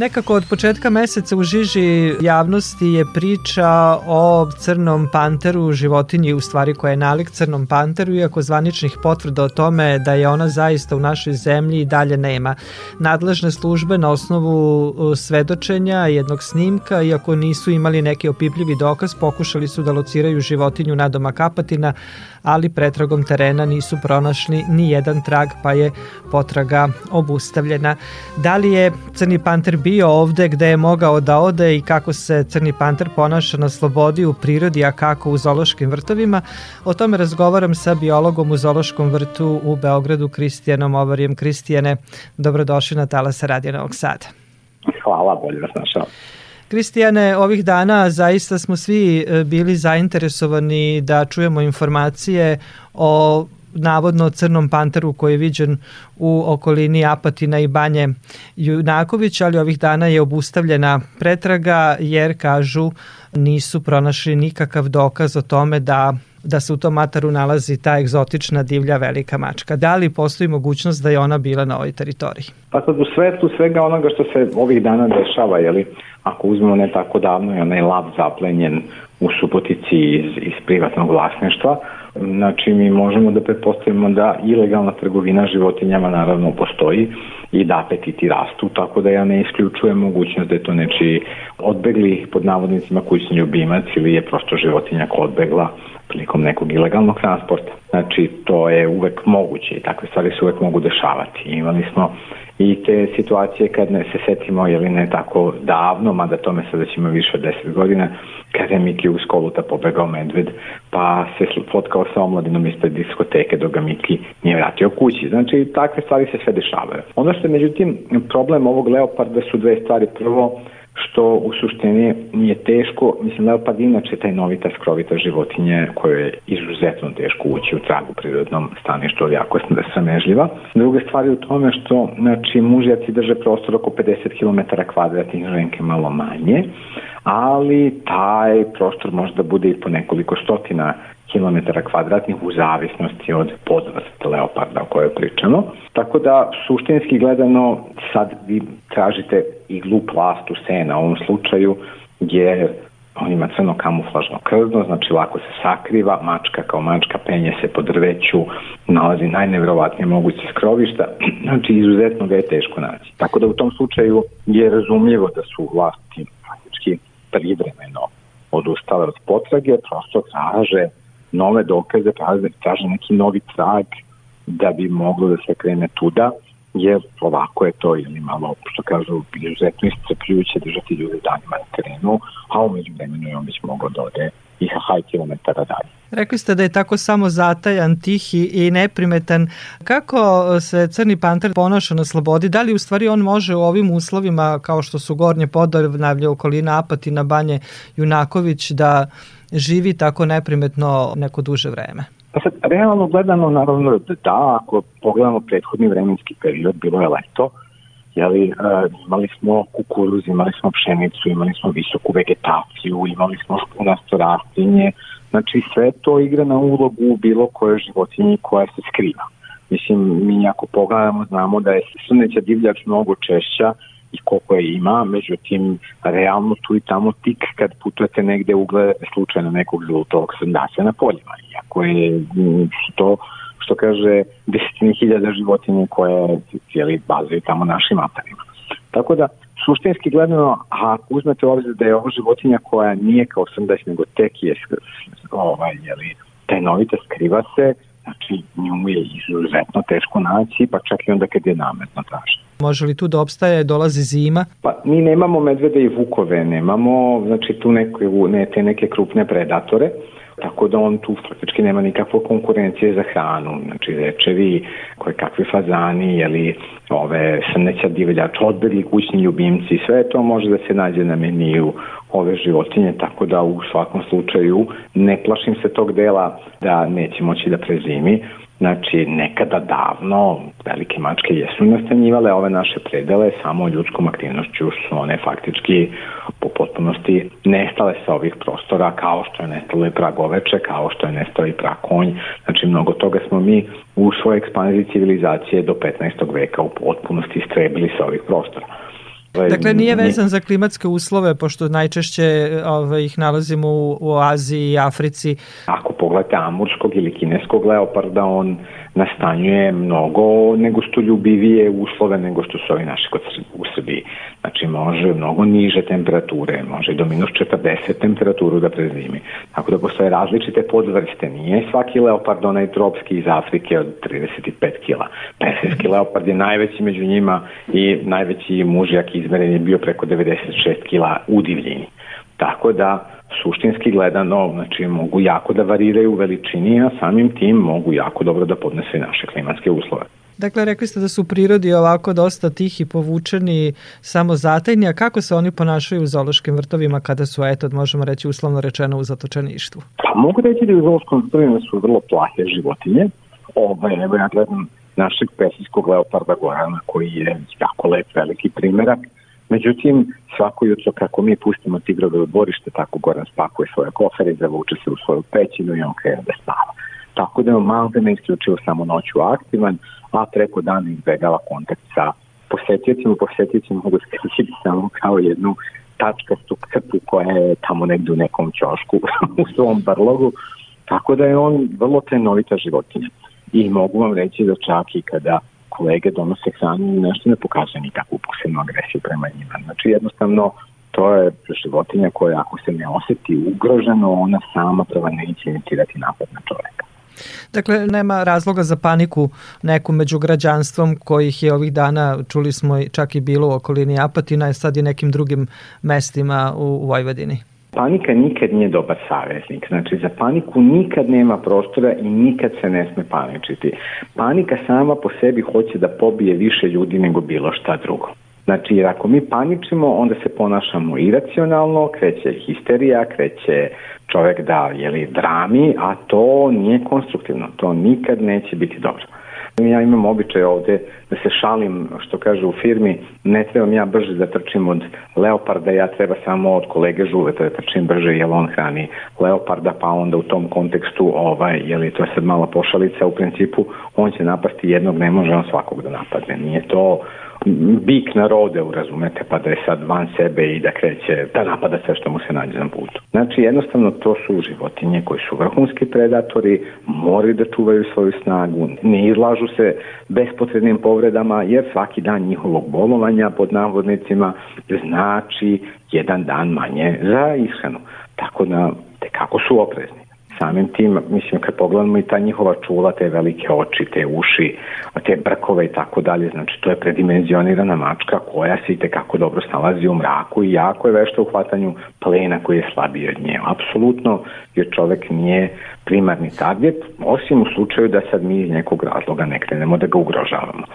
Speaker 2: Nekako od početka meseca u žiži javnosti je priča o crnom panteru, životinji u stvari koja je nalik crnom panteru, iako zvaničnih potvrda o tome da je ona zaista u našoj zemlji i dalje nema. Nadležne službe na osnovu svedočenja jednog snimka, iako nisu imali neki opipljivi dokaz, pokušali su da lociraju životinju na doma Kapatina, ali pretragom terena nisu pronašli ni jedan trag, pa je potraga obustavljena. Da li je crni panter bio ovde gde je mogao da ode i kako se crni panter ponaša na slobodi u prirodi, a kako u zološkim vrtovima. O tome razgovaram sa biologom u zološkom vrtu u Beogradu, Kristijanom Ovarijem. Kristijane, dobrodošli na Talasa Radio Novog Sada.
Speaker 15: Hvala, bolje vas našao.
Speaker 2: Kristijane, ovih dana zaista smo svi e, bili zainteresovani da čujemo informacije o navodno crnom panteru koji je viđen u okolini Apatina i Banje Junaković, ali ovih dana je obustavljena pretraga jer kažu nisu pronašli nikakav dokaz o tome da da se u tom mataru nalazi ta egzotična divlja velika mačka. Da li postoji mogućnost da je ona bila na ovoj teritoriji?
Speaker 15: Pa sad u svetu svega onoga što se ovih dana dešava, jeli, ako uzmemo ne tako davno je onaj lav zaplenjen u Subotici iz, iz privatnog vlasništva, Znači, mi možemo da pretpostavimo da ilegalna trgovina životinjama naravno postoji i da apetiti rastu, tako da ja ne isključujem mogućnost da je to neči odbegli pod navodnicima kućni ljubimac ili je prosto životinja koja odbegla prilikom nekog ilegalnog transporta. Znači, to je uvek moguće i takve stvari se uvek mogu dešavati. Imali smo i te situacije kad ne se setimo, jeli ne tako davno, mada tome sada će ima više od 10 godina, kada je Miki uz koluta pobegao medved, pa se fotkao sa omladinom ispred diskoteke dok ga Miki nije vratio kući. Znači, takve stvari se sve dešavaju. Ono što je, međutim, problem ovog leoparda su dve stvari. Prvo, što u suštini nije teško, mislim leopard inače taj novita skrovita životinje koja je izuzetno teško ući u tragu prirodnom staništu, ali jako je sramežljiva. Druga stvar je u tome što znači, mužjaci drže prostor oko 50 km kvadratnih, ženke malo manje, ali taj prostor može da bude i po nekoliko stotina kilometara kvadratnih u zavisnosti od podvrste leoparda o kojoj pričamo. Tako da suštinski gledano sad vi tražite iglu plastu sena u ovom slučaju jer on ima crno kamuflažno krzno, znači lako se sakriva, mačka kao mačka penje se po drveću, nalazi najnevrovatnije moguće skrovišta, znači izuzetno ga je teško naći. Tako da u tom slučaju je razumljivo da su vlasti faktički privremeno odustale od potrage, prosto traže nove dokaze, traže, neki novi trag da bi moglo da se krene tuda, jer ovako je to ili malo, što kažu, izuzetno iscrpljujuće držati ljude danima na terenu, a umeđu vremenu je on već mogao da ode i haj kilometara dalje.
Speaker 2: Rekli ste da je tako samo zatajan, tihi i neprimetan. Kako se crni panter ponaša na slobodi? Da li u stvari on može u ovim uslovima kao što su Gornje Podovnavlje, okolina Apatina, Banje Junaković da živi tako neprimetno neko duže vreme?
Speaker 15: Pa sad, realno gledano, naravno da, ako pogledamo prethodni vremenski period, bilo je leto, jeli, uh, imali smo kukuruz, imali smo pšenicu, imali smo visoku vegetaciju, imali smo špunasto rastinje, znači sve to igra na ulogu u bilo koje životinji koja se skriva. Mislim, mi ako pogledamo, znamo da je srneća divljač mnogo češća i koliko je ima, međutim, realno tu i tamo tik kad putujete negde ugledate slučajno nekog zlutog srndaća na poljima, iako je to što kaže desetini hiljada životinje koje cijeli bazuju tamo našim matarima. Tako da, suštinski gledano, a uzmete obzir da je ovo životinja koja nije kao srndać, nego tek je ovaj, jeli, tajnovita, skriva se, znači nju je izuzetno teško naći, pa čak i onda kad je nametno tražno.
Speaker 2: Može li tu da obstaje, dolazi zima?
Speaker 15: Pa mi nemamo medvede i vukove, nemamo znači tu neke, ne, te neke krupne predatore, tako da on tu praktički nema nikakve konkurencije za hranu, znači rečevi, koje kakvi fazani, jeli ove srneća divljač, odbegli kućni ljubimci, sve to može da se nađe na meniju ove životinje, tako da u svakom slučaju ne plašim se tog dela da neće moći da prezimi, Znači, nekada davno velike mačke jesu nastanjivale ove naše predele, samo ljudskom aktivnošću su one faktički po potpunosti nestale sa ovih prostora, kao što je nestalo i pragoveče, kao što je nestalo i prakonj. Znači, mnogo toga smo mi u svojoj ekspanziji civilizacije do 15. veka u potpunosti istrebili sa ovih prostora.
Speaker 2: Dakle, nije vezan za klimatske uslove, pošto najčešće ove, ovaj, ih nalazimo u, u Aziji i Africi.
Speaker 15: Ako pogledate amurskog ili kineskog leoparda, on nastanjuje mnogo nego što ljubivije uslove nego što su ovi naši kod u Srbiji. Znači može mnogo niže temperature, može do minus 40 temperaturu da prezimi. Tako da postoje različite podvrste. Nije svaki leopard onaj tropski iz Afrike od 35 kila. Persijski leopard je najveći među njima i najveći mužjak izmeren je bio preko 96 kila u divljini. Tako da suštinski gledano, znači mogu jako da variraju u veličini, a samim tim mogu jako dobro da podnesu i naše klimatske uslove.
Speaker 2: Dakle, rekli ste da su u prirodi ovako dosta tihi, povučeni, samozatajni, a kako se oni ponašaju u zološkim vrtovima kada su, eto, možemo reći uslovno rečeno u zatočeništvu?
Speaker 15: Pa mogu reći da u zološkim vrtovima su vrlo plahe životinje. Ovaj, evo ja gledam našeg pesijskog leoparda Gorana koji je jako lep, veliki primerak Međutim, svako jutro kako mi pustimo tigrove u dvorište, tako Goran spakuje svoje kofere, zavuče se u svoju pećinu i on krene da spava. Tako da je malo ne isključivo samo noću aktivan, a preko dana izbegava kontakt sa posetiocima. Posetioci mogu skrišiti samo kao jednu tačkastu crtu koja je tamo negde u nekom ćošku u svom brlogu. Tako da je on vrlo trenovita životinja. I mogu vam reći da čak i kada kolege donose hranu i nešto ne pokazuje nikakvu posebnu agresiju prema njima. Znači jednostavno to je životinja koja ako se ne oseti ugroženo, ona sama prva neće inicijirati napad na čoveka.
Speaker 2: Dakle, nema razloga za paniku neku među građanstvom kojih je ovih dana, čuli smo čak i bilo u okolini Apatina i sad i nekim drugim mestima u Vojvodini.
Speaker 15: Panika nikad nije dobar saveznik. Znači, za paniku nikad nema prostora i nikad se ne sme paničiti. Panika sama po sebi hoće da pobije više ljudi nego bilo šta drugo. Znači, jer ako mi paničimo, onda se ponašamo iracionalno, kreće histerija, kreće čovek da, jeli, drami, a to nije konstruktivno. To nikad neće biti dobro. Ja imam običaj ovde da se šalim, što kaže u firmi, ne trebam ja brže da trčim od leoparda, ja treba samo od kolege žuveta da trčim brže, jer on hrani leoparda, pa onda u tom kontekstu, ovaj, jeli, to je sad mala pošalica, u principu on će napasti jednog, ne može on svakog da napadne. Nije to bik na rodeu, razumete, pa da je sad van sebe i da kreće, da napada sve što mu se nađe na putu. Znači, jednostavno, to su životinje koji su vrhunski predatori, moraju da čuvaju svoju snagu, ne izlažu se bespotrebnim povredama, jer svaki dan njihovog bolovanja, pod navodnicima, znači jedan dan manje za ishranu. Tako da, te kako su oprezni samim tim, mislim, kad pogledamo i ta njihova čula, te velike oči, te uši, te brkove i tako dalje, znači to je predimenzionirana mačka koja se i tekako dobro snalazi u mraku i jako je vešta u hvatanju plena koji je slabiji od nje. Apsolutno, jer čovek nije primarni target, osim u slučaju da sad mi iz nekog razloga ne krenemo da ga ugrožavamo.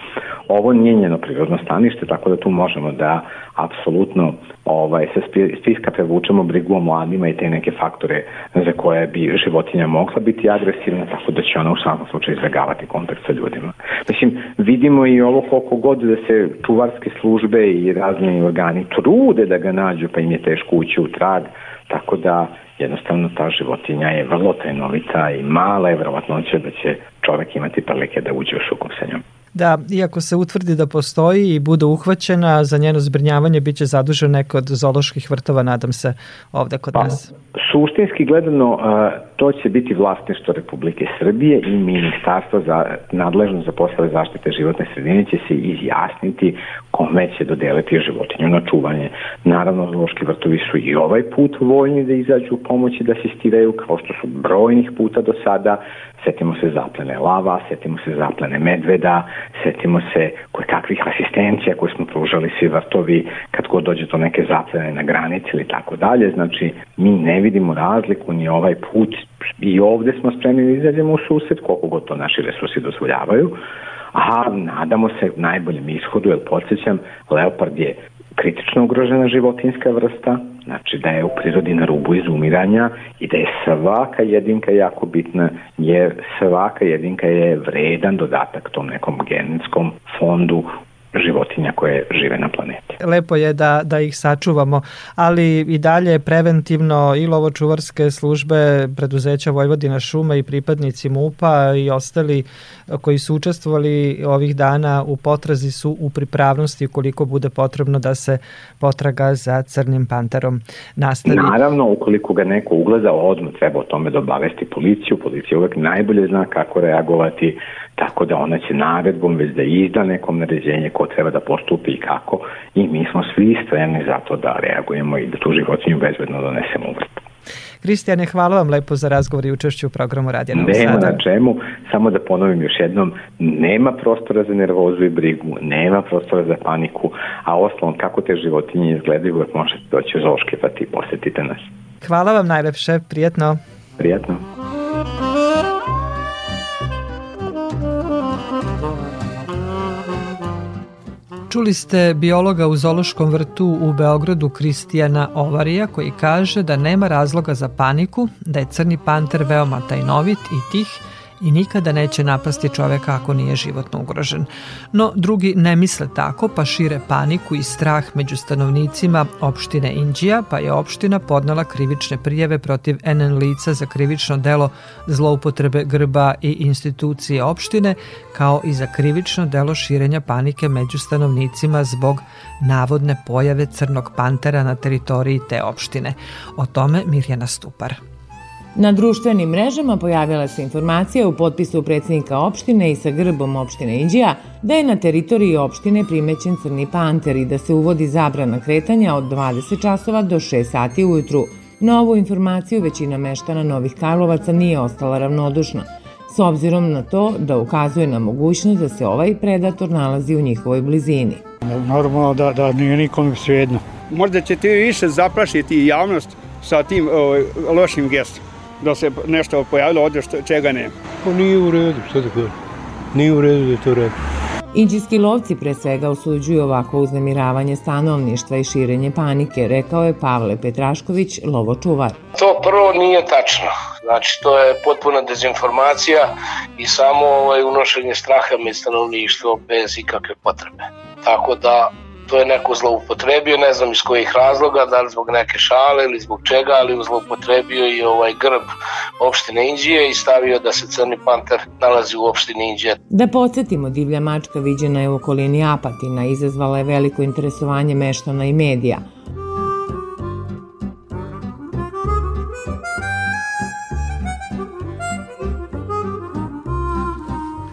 Speaker 15: Ovo nije njeno prirodno stanište, tako da tu možemo da apsolutno ovaj, sa spiska prevučemo brigu o mladima i te neke faktore za koje bi životinja mogla biti agresivna, tako da će ona u svakom slučaju izbjegavati kontakt sa ljudima. Mislim, vidimo i ovo koliko god da se čuvarske službe i razni organi trude da ga nađu, pa im je teško ući u trag, tako da jednostavno ta životinja je vrlo tajnovita i mala je verovatnoća da će čovek imati prilike da uđe u sukob sa njom
Speaker 2: da iako se utvrdi da postoji i bude uhvaćena, za njeno zbrinjavanje biće zadužen neko od zoloških vrtova, nadam se, ovde kod pa, nas.
Speaker 15: Suštinski gledano, to će biti vlasništvo Republike Srbije i ministarstvo za, nadležno za poslove zaštite životne sredine će se izjasniti kome će dodeliti životinju na čuvanje. Naravno, zološki vrtovi su i ovaj put voljni da izađu u pomoći da asistiraju, kao što su brojnih puta do sada setimo se zaplene lava, setimo se zaplene medveda, setimo se koje kakvih asistencija koje smo pružali svi vrtovi kad god dođe do neke zaplene na granici ili tako dalje. Znači, mi ne vidimo razliku ni ovaj put i ovde smo spremni da izađemo u sused, koliko god to naši resursi dozvoljavaju, a nadamo se najboljem ishodu, jer podsjećam, leopard je kritično ugrožena životinska vrsta, znači da je u prirodi na rubu izumiranja i da je svaka jedinka jako bitna, jer svaka jedinka je vredan dodatak tom nekom genetskom fondu životinja koje žive na planeti.
Speaker 2: Lepo je da, da ih sačuvamo, ali i dalje preventivno i lovočuvarske službe preduzeća Vojvodina šuma i pripadnici MUPA i ostali koji su učestvovali ovih dana u potrazi su u pripravnosti koliko bude potrebno da se potraga za crnim panterom nastavi.
Speaker 15: Naravno, ukoliko ga neko ugleda, odmah treba o tome da obavesti policiju. Policija uvek najbolje zna kako reagovati, tako da ona će naredbom već da izda nekom naređenje ko treba da postupi i kako i mi smo svi spremni za to da reagujemo i da tu životinju bezbedno donesemo u vrtu.
Speaker 2: Kristijane, hvala vam lepo za razgovor i učešću u programu Radija
Speaker 15: Nema Sada. na čemu, samo da ponovim još jednom, nema prostora za nervozu i brigu, nema prostora za paniku, a osnovom kako te životinje izgledaju, uvek možete doći u Zoške pa ti posetite nas.
Speaker 2: Hvala vam najlepše, prijetno.
Speaker 15: Prijetno.
Speaker 2: Čuli ste biologa u Zološkom vrtu u Beogradu Kristijana Ovarija koji kaže da nema razloga za paniku, da je crni panter veoma tajnovit i tih i nikada neće napasti čoveka ako nije životno ugrožen. No, drugi ne misle tako, pa šire paniku i strah među stanovnicima opštine Indija, pa je opština podnala krivične prijeve protiv NN lica za krivično delo zloupotrebe grba i institucije opštine, kao i za krivično delo širenja panike među stanovnicima zbog navodne pojave crnog pantera na teritoriji te opštine. O tome Mirjana Stupar.
Speaker 16: Na društvenim mrežama pojavila se informacija u potpisu predsednika opštine i sa grbom opštine Inđija da je na teritoriji opštine primećen crni panter i da se uvodi zabrana kretanja od 20 časova do 6 sati ujutru. Na ovu informaciju većina meštana Novih Karlovaca nije ostala ravnodušna, s obzirom na to da ukazuje na mogućnost da se ovaj predator nalazi u njihovoj blizini.
Speaker 17: Normalno da, da nije nikom svejedno.
Speaker 18: Možda ćete više zaprašiti javnost sa tim o, lošim gestom da se nešto pojavilo ovde što, čega nema.
Speaker 17: Pa nije u redu, što da kažem. Nije u redu da je to redu.
Speaker 16: Inđijski lovci pre svega osuđuju ovako uznemiravanje stanovništva i širenje panike, rekao je Pavle Petrašković, lovočuvar.
Speaker 19: To prvo nije tačno. Znači, to je potpuna dezinformacija i samo ovaj, unošenje straha med stanovništvo bez ikakve potrebe. Tako da to je neko zloupotrebio, ne znam iz kojih razloga, da li zbog neke šale ili zbog čega, ali zloupotrebio i ovaj grb opštine Inđije i stavio da se crni panter nalazi u opštini Inđije.
Speaker 16: Da podsjetimo, divlja mačka viđena je u okolini Apatina, izazvala je veliko interesovanje meštana i medija.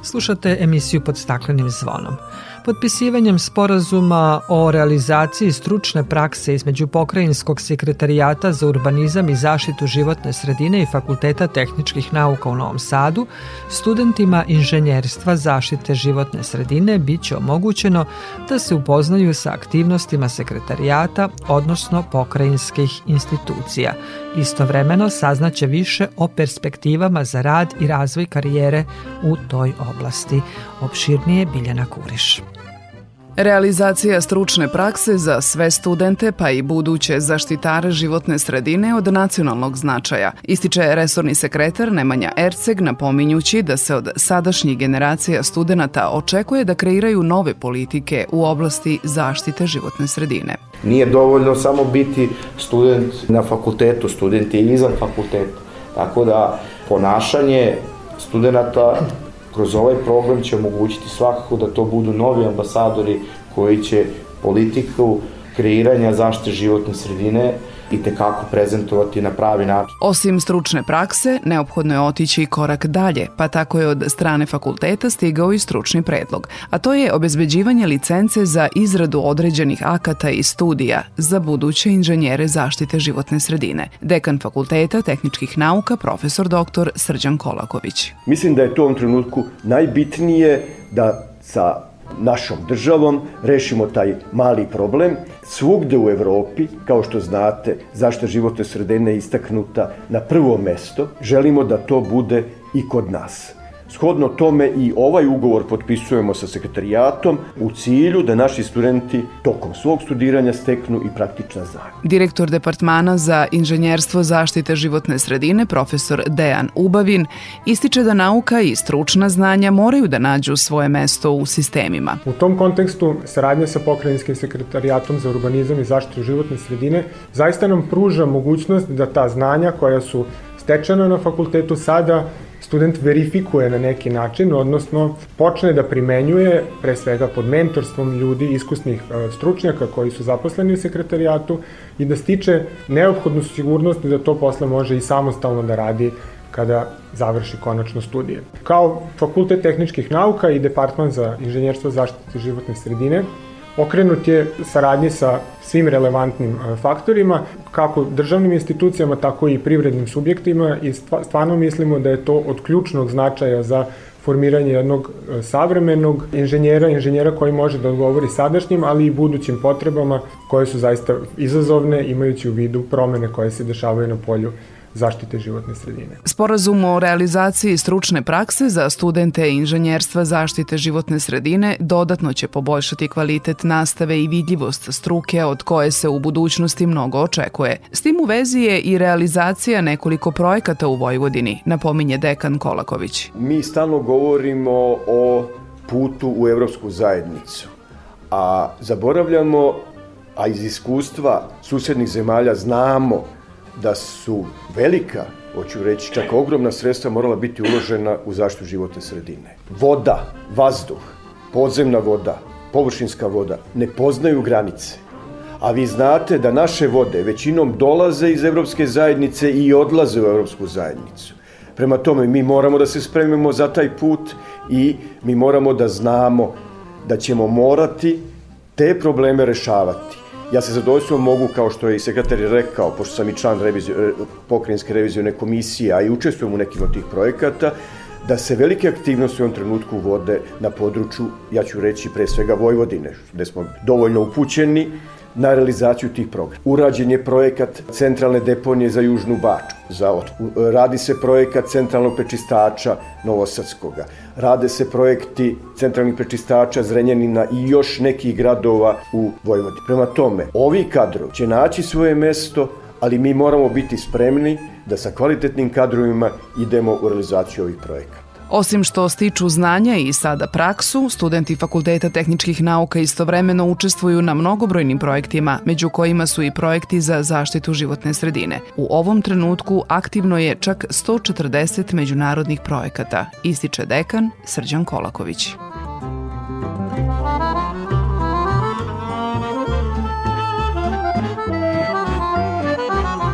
Speaker 2: Slušate emisiju pod staklenim zvonom. Potpisivanjem sporazuma o realizaciji stručne prakse između Pokrajinskog sekretarijata za urbanizam i zaštitu životne sredine i Fakulteta tehničkih nauka u Novom Sadu, studentima inženjerstva zaštite životne sredine biće omogućeno da se upoznaju sa aktivnostima sekretarijata, odnosno pokrajinskih institucija. Istovremeno saznaće više o perspektivama za rad i razvoj karijere u toj oblasti. Opširnije Biljana Kuriš.
Speaker 20: Realizacija stručne prakse za sve studente pa i buduće zaštitare životne sredine od nacionalnog značaja, ističe resorni sekretar Nemanja Erceg napominjući da se od sadašnjih generacija studenta očekuje da kreiraju nove politike u oblasti zaštite životne sredine.
Speaker 21: Nije dovoljno samo biti student na fakultetu, student je izvan fakulteta. Tako da ponašanje studenta kroz ovaj program će omogućiti svakako da to budu novi ambasadori koji će politiku kreiranja zaštite životne sredine i tekako prezentovati na pravi način.
Speaker 20: Osim stručne prakse, neophodno je otići i korak dalje, pa tako je od strane fakulteta stigao i stručni predlog, a to je obezbeđivanje licence za izradu određenih akata i studija za buduće inženjere zaštite životne sredine. Dekan fakulteta tehničkih nauka, profesor dr. Srđan Kolaković.
Speaker 22: Mislim da je to u ovom trenutku najbitnije da sa našom državom rešimo taj mali problem. Svugde u Evropi, kao što znate, zašto životne sredine je istaknuta na prvo mesto, želimo da to bude i kod nas. Shodno tome i ovaj ugovor potpisujemo sa sekretarijatom u cilju da naši studenti tokom svog studiranja steknu i praktična znanja.
Speaker 20: Direktor Departmana za inženjerstvo zaštite životne sredine, profesor Dejan Ubavin, ističe da nauka i stručna znanja moraju da nađu svoje mesto u sistemima.
Speaker 23: U tom kontekstu saradnja sa pokrajinskim sekretarijatom za urbanizam i zaštitu životne sredine zaista nam pruža mogućnost da ta znanja koja su stečena na fakultetu sada student verifikuje na neki način, odnosno počne da primenjuje, pre svega pod mentorstvom ljudi, iskusnih e, stručnjaka koji su zaposleni u sekretarijatu i da stiče neophodnu sigurnost da to posle može i samostalno da radi kada završi konačno studije. Kao Fakultet tehničkih nauka i Departman za inženjerstvo zaštite životne sredine okrenut je saradnji sa svim relevantnim e, faktorima, kako državnim institucijama, tako i privrednim subjektima i stvarno mislimo da je to od ključnog značaja za formiranje jednog e, savremenog inženjera, inženjera koji može da odgovori sadašnjim, ali i budućim potrebama koje su zaista izazovne imajući u vidu promene koje se dešavaju na polju zaštite životne sredine.
Speaker 20: Sporazum o realizaciji stručne prakse za studente inženjerstva zaštite životne sredine dodatno će poboljšati kvalitet nastave i vidljivost struke od koje se u budućnosti mnogo očekuje. S tim u vezi je i realizacija nekoliko projekata u Vojvodini, napominje dekan Kolaković.
Speaker 22: Mi stalno govorimo o putu u Evropsku zajednicu, a zaboravljamo, a iz iskustva susednih zemalja znamo da su velika, hoću reći, čak ogromna sredstva morala biti uložena u zaštitu životne sredine. Voda, vazduh, podzemna voda, površinska voda ne poznaju granice. A vi znate da naše vode većinom dolaze iz Evropske zajednice i odlaze u Evropsku zajednicu. Prema tome, mi moramo da se spremimo za taj put i mi moramo da znamo da ćemo morati te probleme rešavati. Ja se zadovoljstvom mogu, kao što je i sekretar rekao, pošto sam i član revizio, e, pokrenjske revizijone komisije, a i učestvujem u nekim od tih projekata, da se velike aktivnosti u ovom trenutku vode na području, ja ću reći pre svega Vojvodine, gde smo dovoljno upućeni, na realizaciju tih programa. Urađen je projekat centralne deponije za Južnu Baču, za radi se projekat centralnog prečistača Novosadskoga, rade se projekti centralnih prečistača Zrenjanina i još nekih gradova u Vojvodini. Prema tome, ovi kadrovi će naći svoje mesto, ali mi moramo biti spremni da sa kvalitetnim kadrovima idemo u realizaciju ovih projekata.
Speaker 20: Osim što stiču znanja i sada praksu, studenti Fakulteta tehničkih nauka istovremeno učestvuju na mnogobrojnim projektima, među kojima su i projekti za zaštitu životne sredine. U ovom trenutku aktivno je čak 140 međunarodnih projekata, ističe dekan Srđan Kolaković.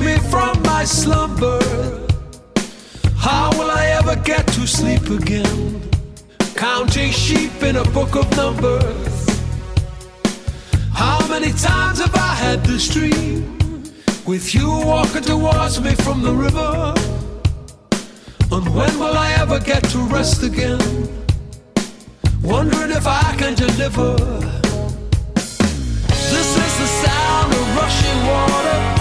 Speaker 2: Me from my slumber. How will I ever get to sleep again? Counting sheep in a book of numbers. How many times have I had this dream? With you walking towards me from the river. And when will I ever get to rest again? Wondering if I can deliver. This is the sound of rushing water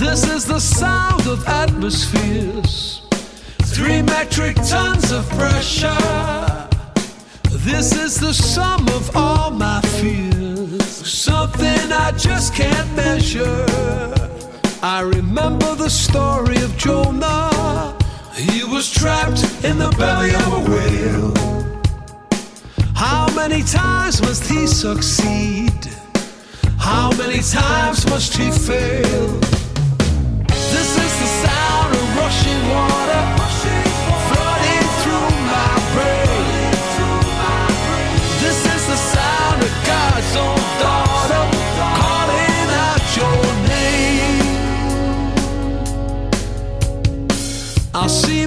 Speaker 2: This is the sound of atmospheres, three metric tons of pressure. This is the sum of all my fears, something I just can't measure. I remember the story of Jonah.
Speaker 24: He was trapped in the belly of a whale. How many times must he succeed? How many times must he fail? This is the sound of rushing water flooding through my brain. This is the sound of God's own daughter calling out your name. I see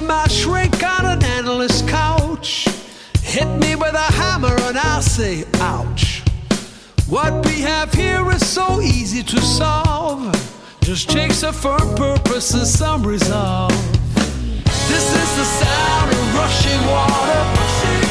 Speaker 24: Hit me with a hammer and I'll say, ouch. What we have here is so easy to solve. Just takes a firm purpose and some resolve. This is the sound of rushing water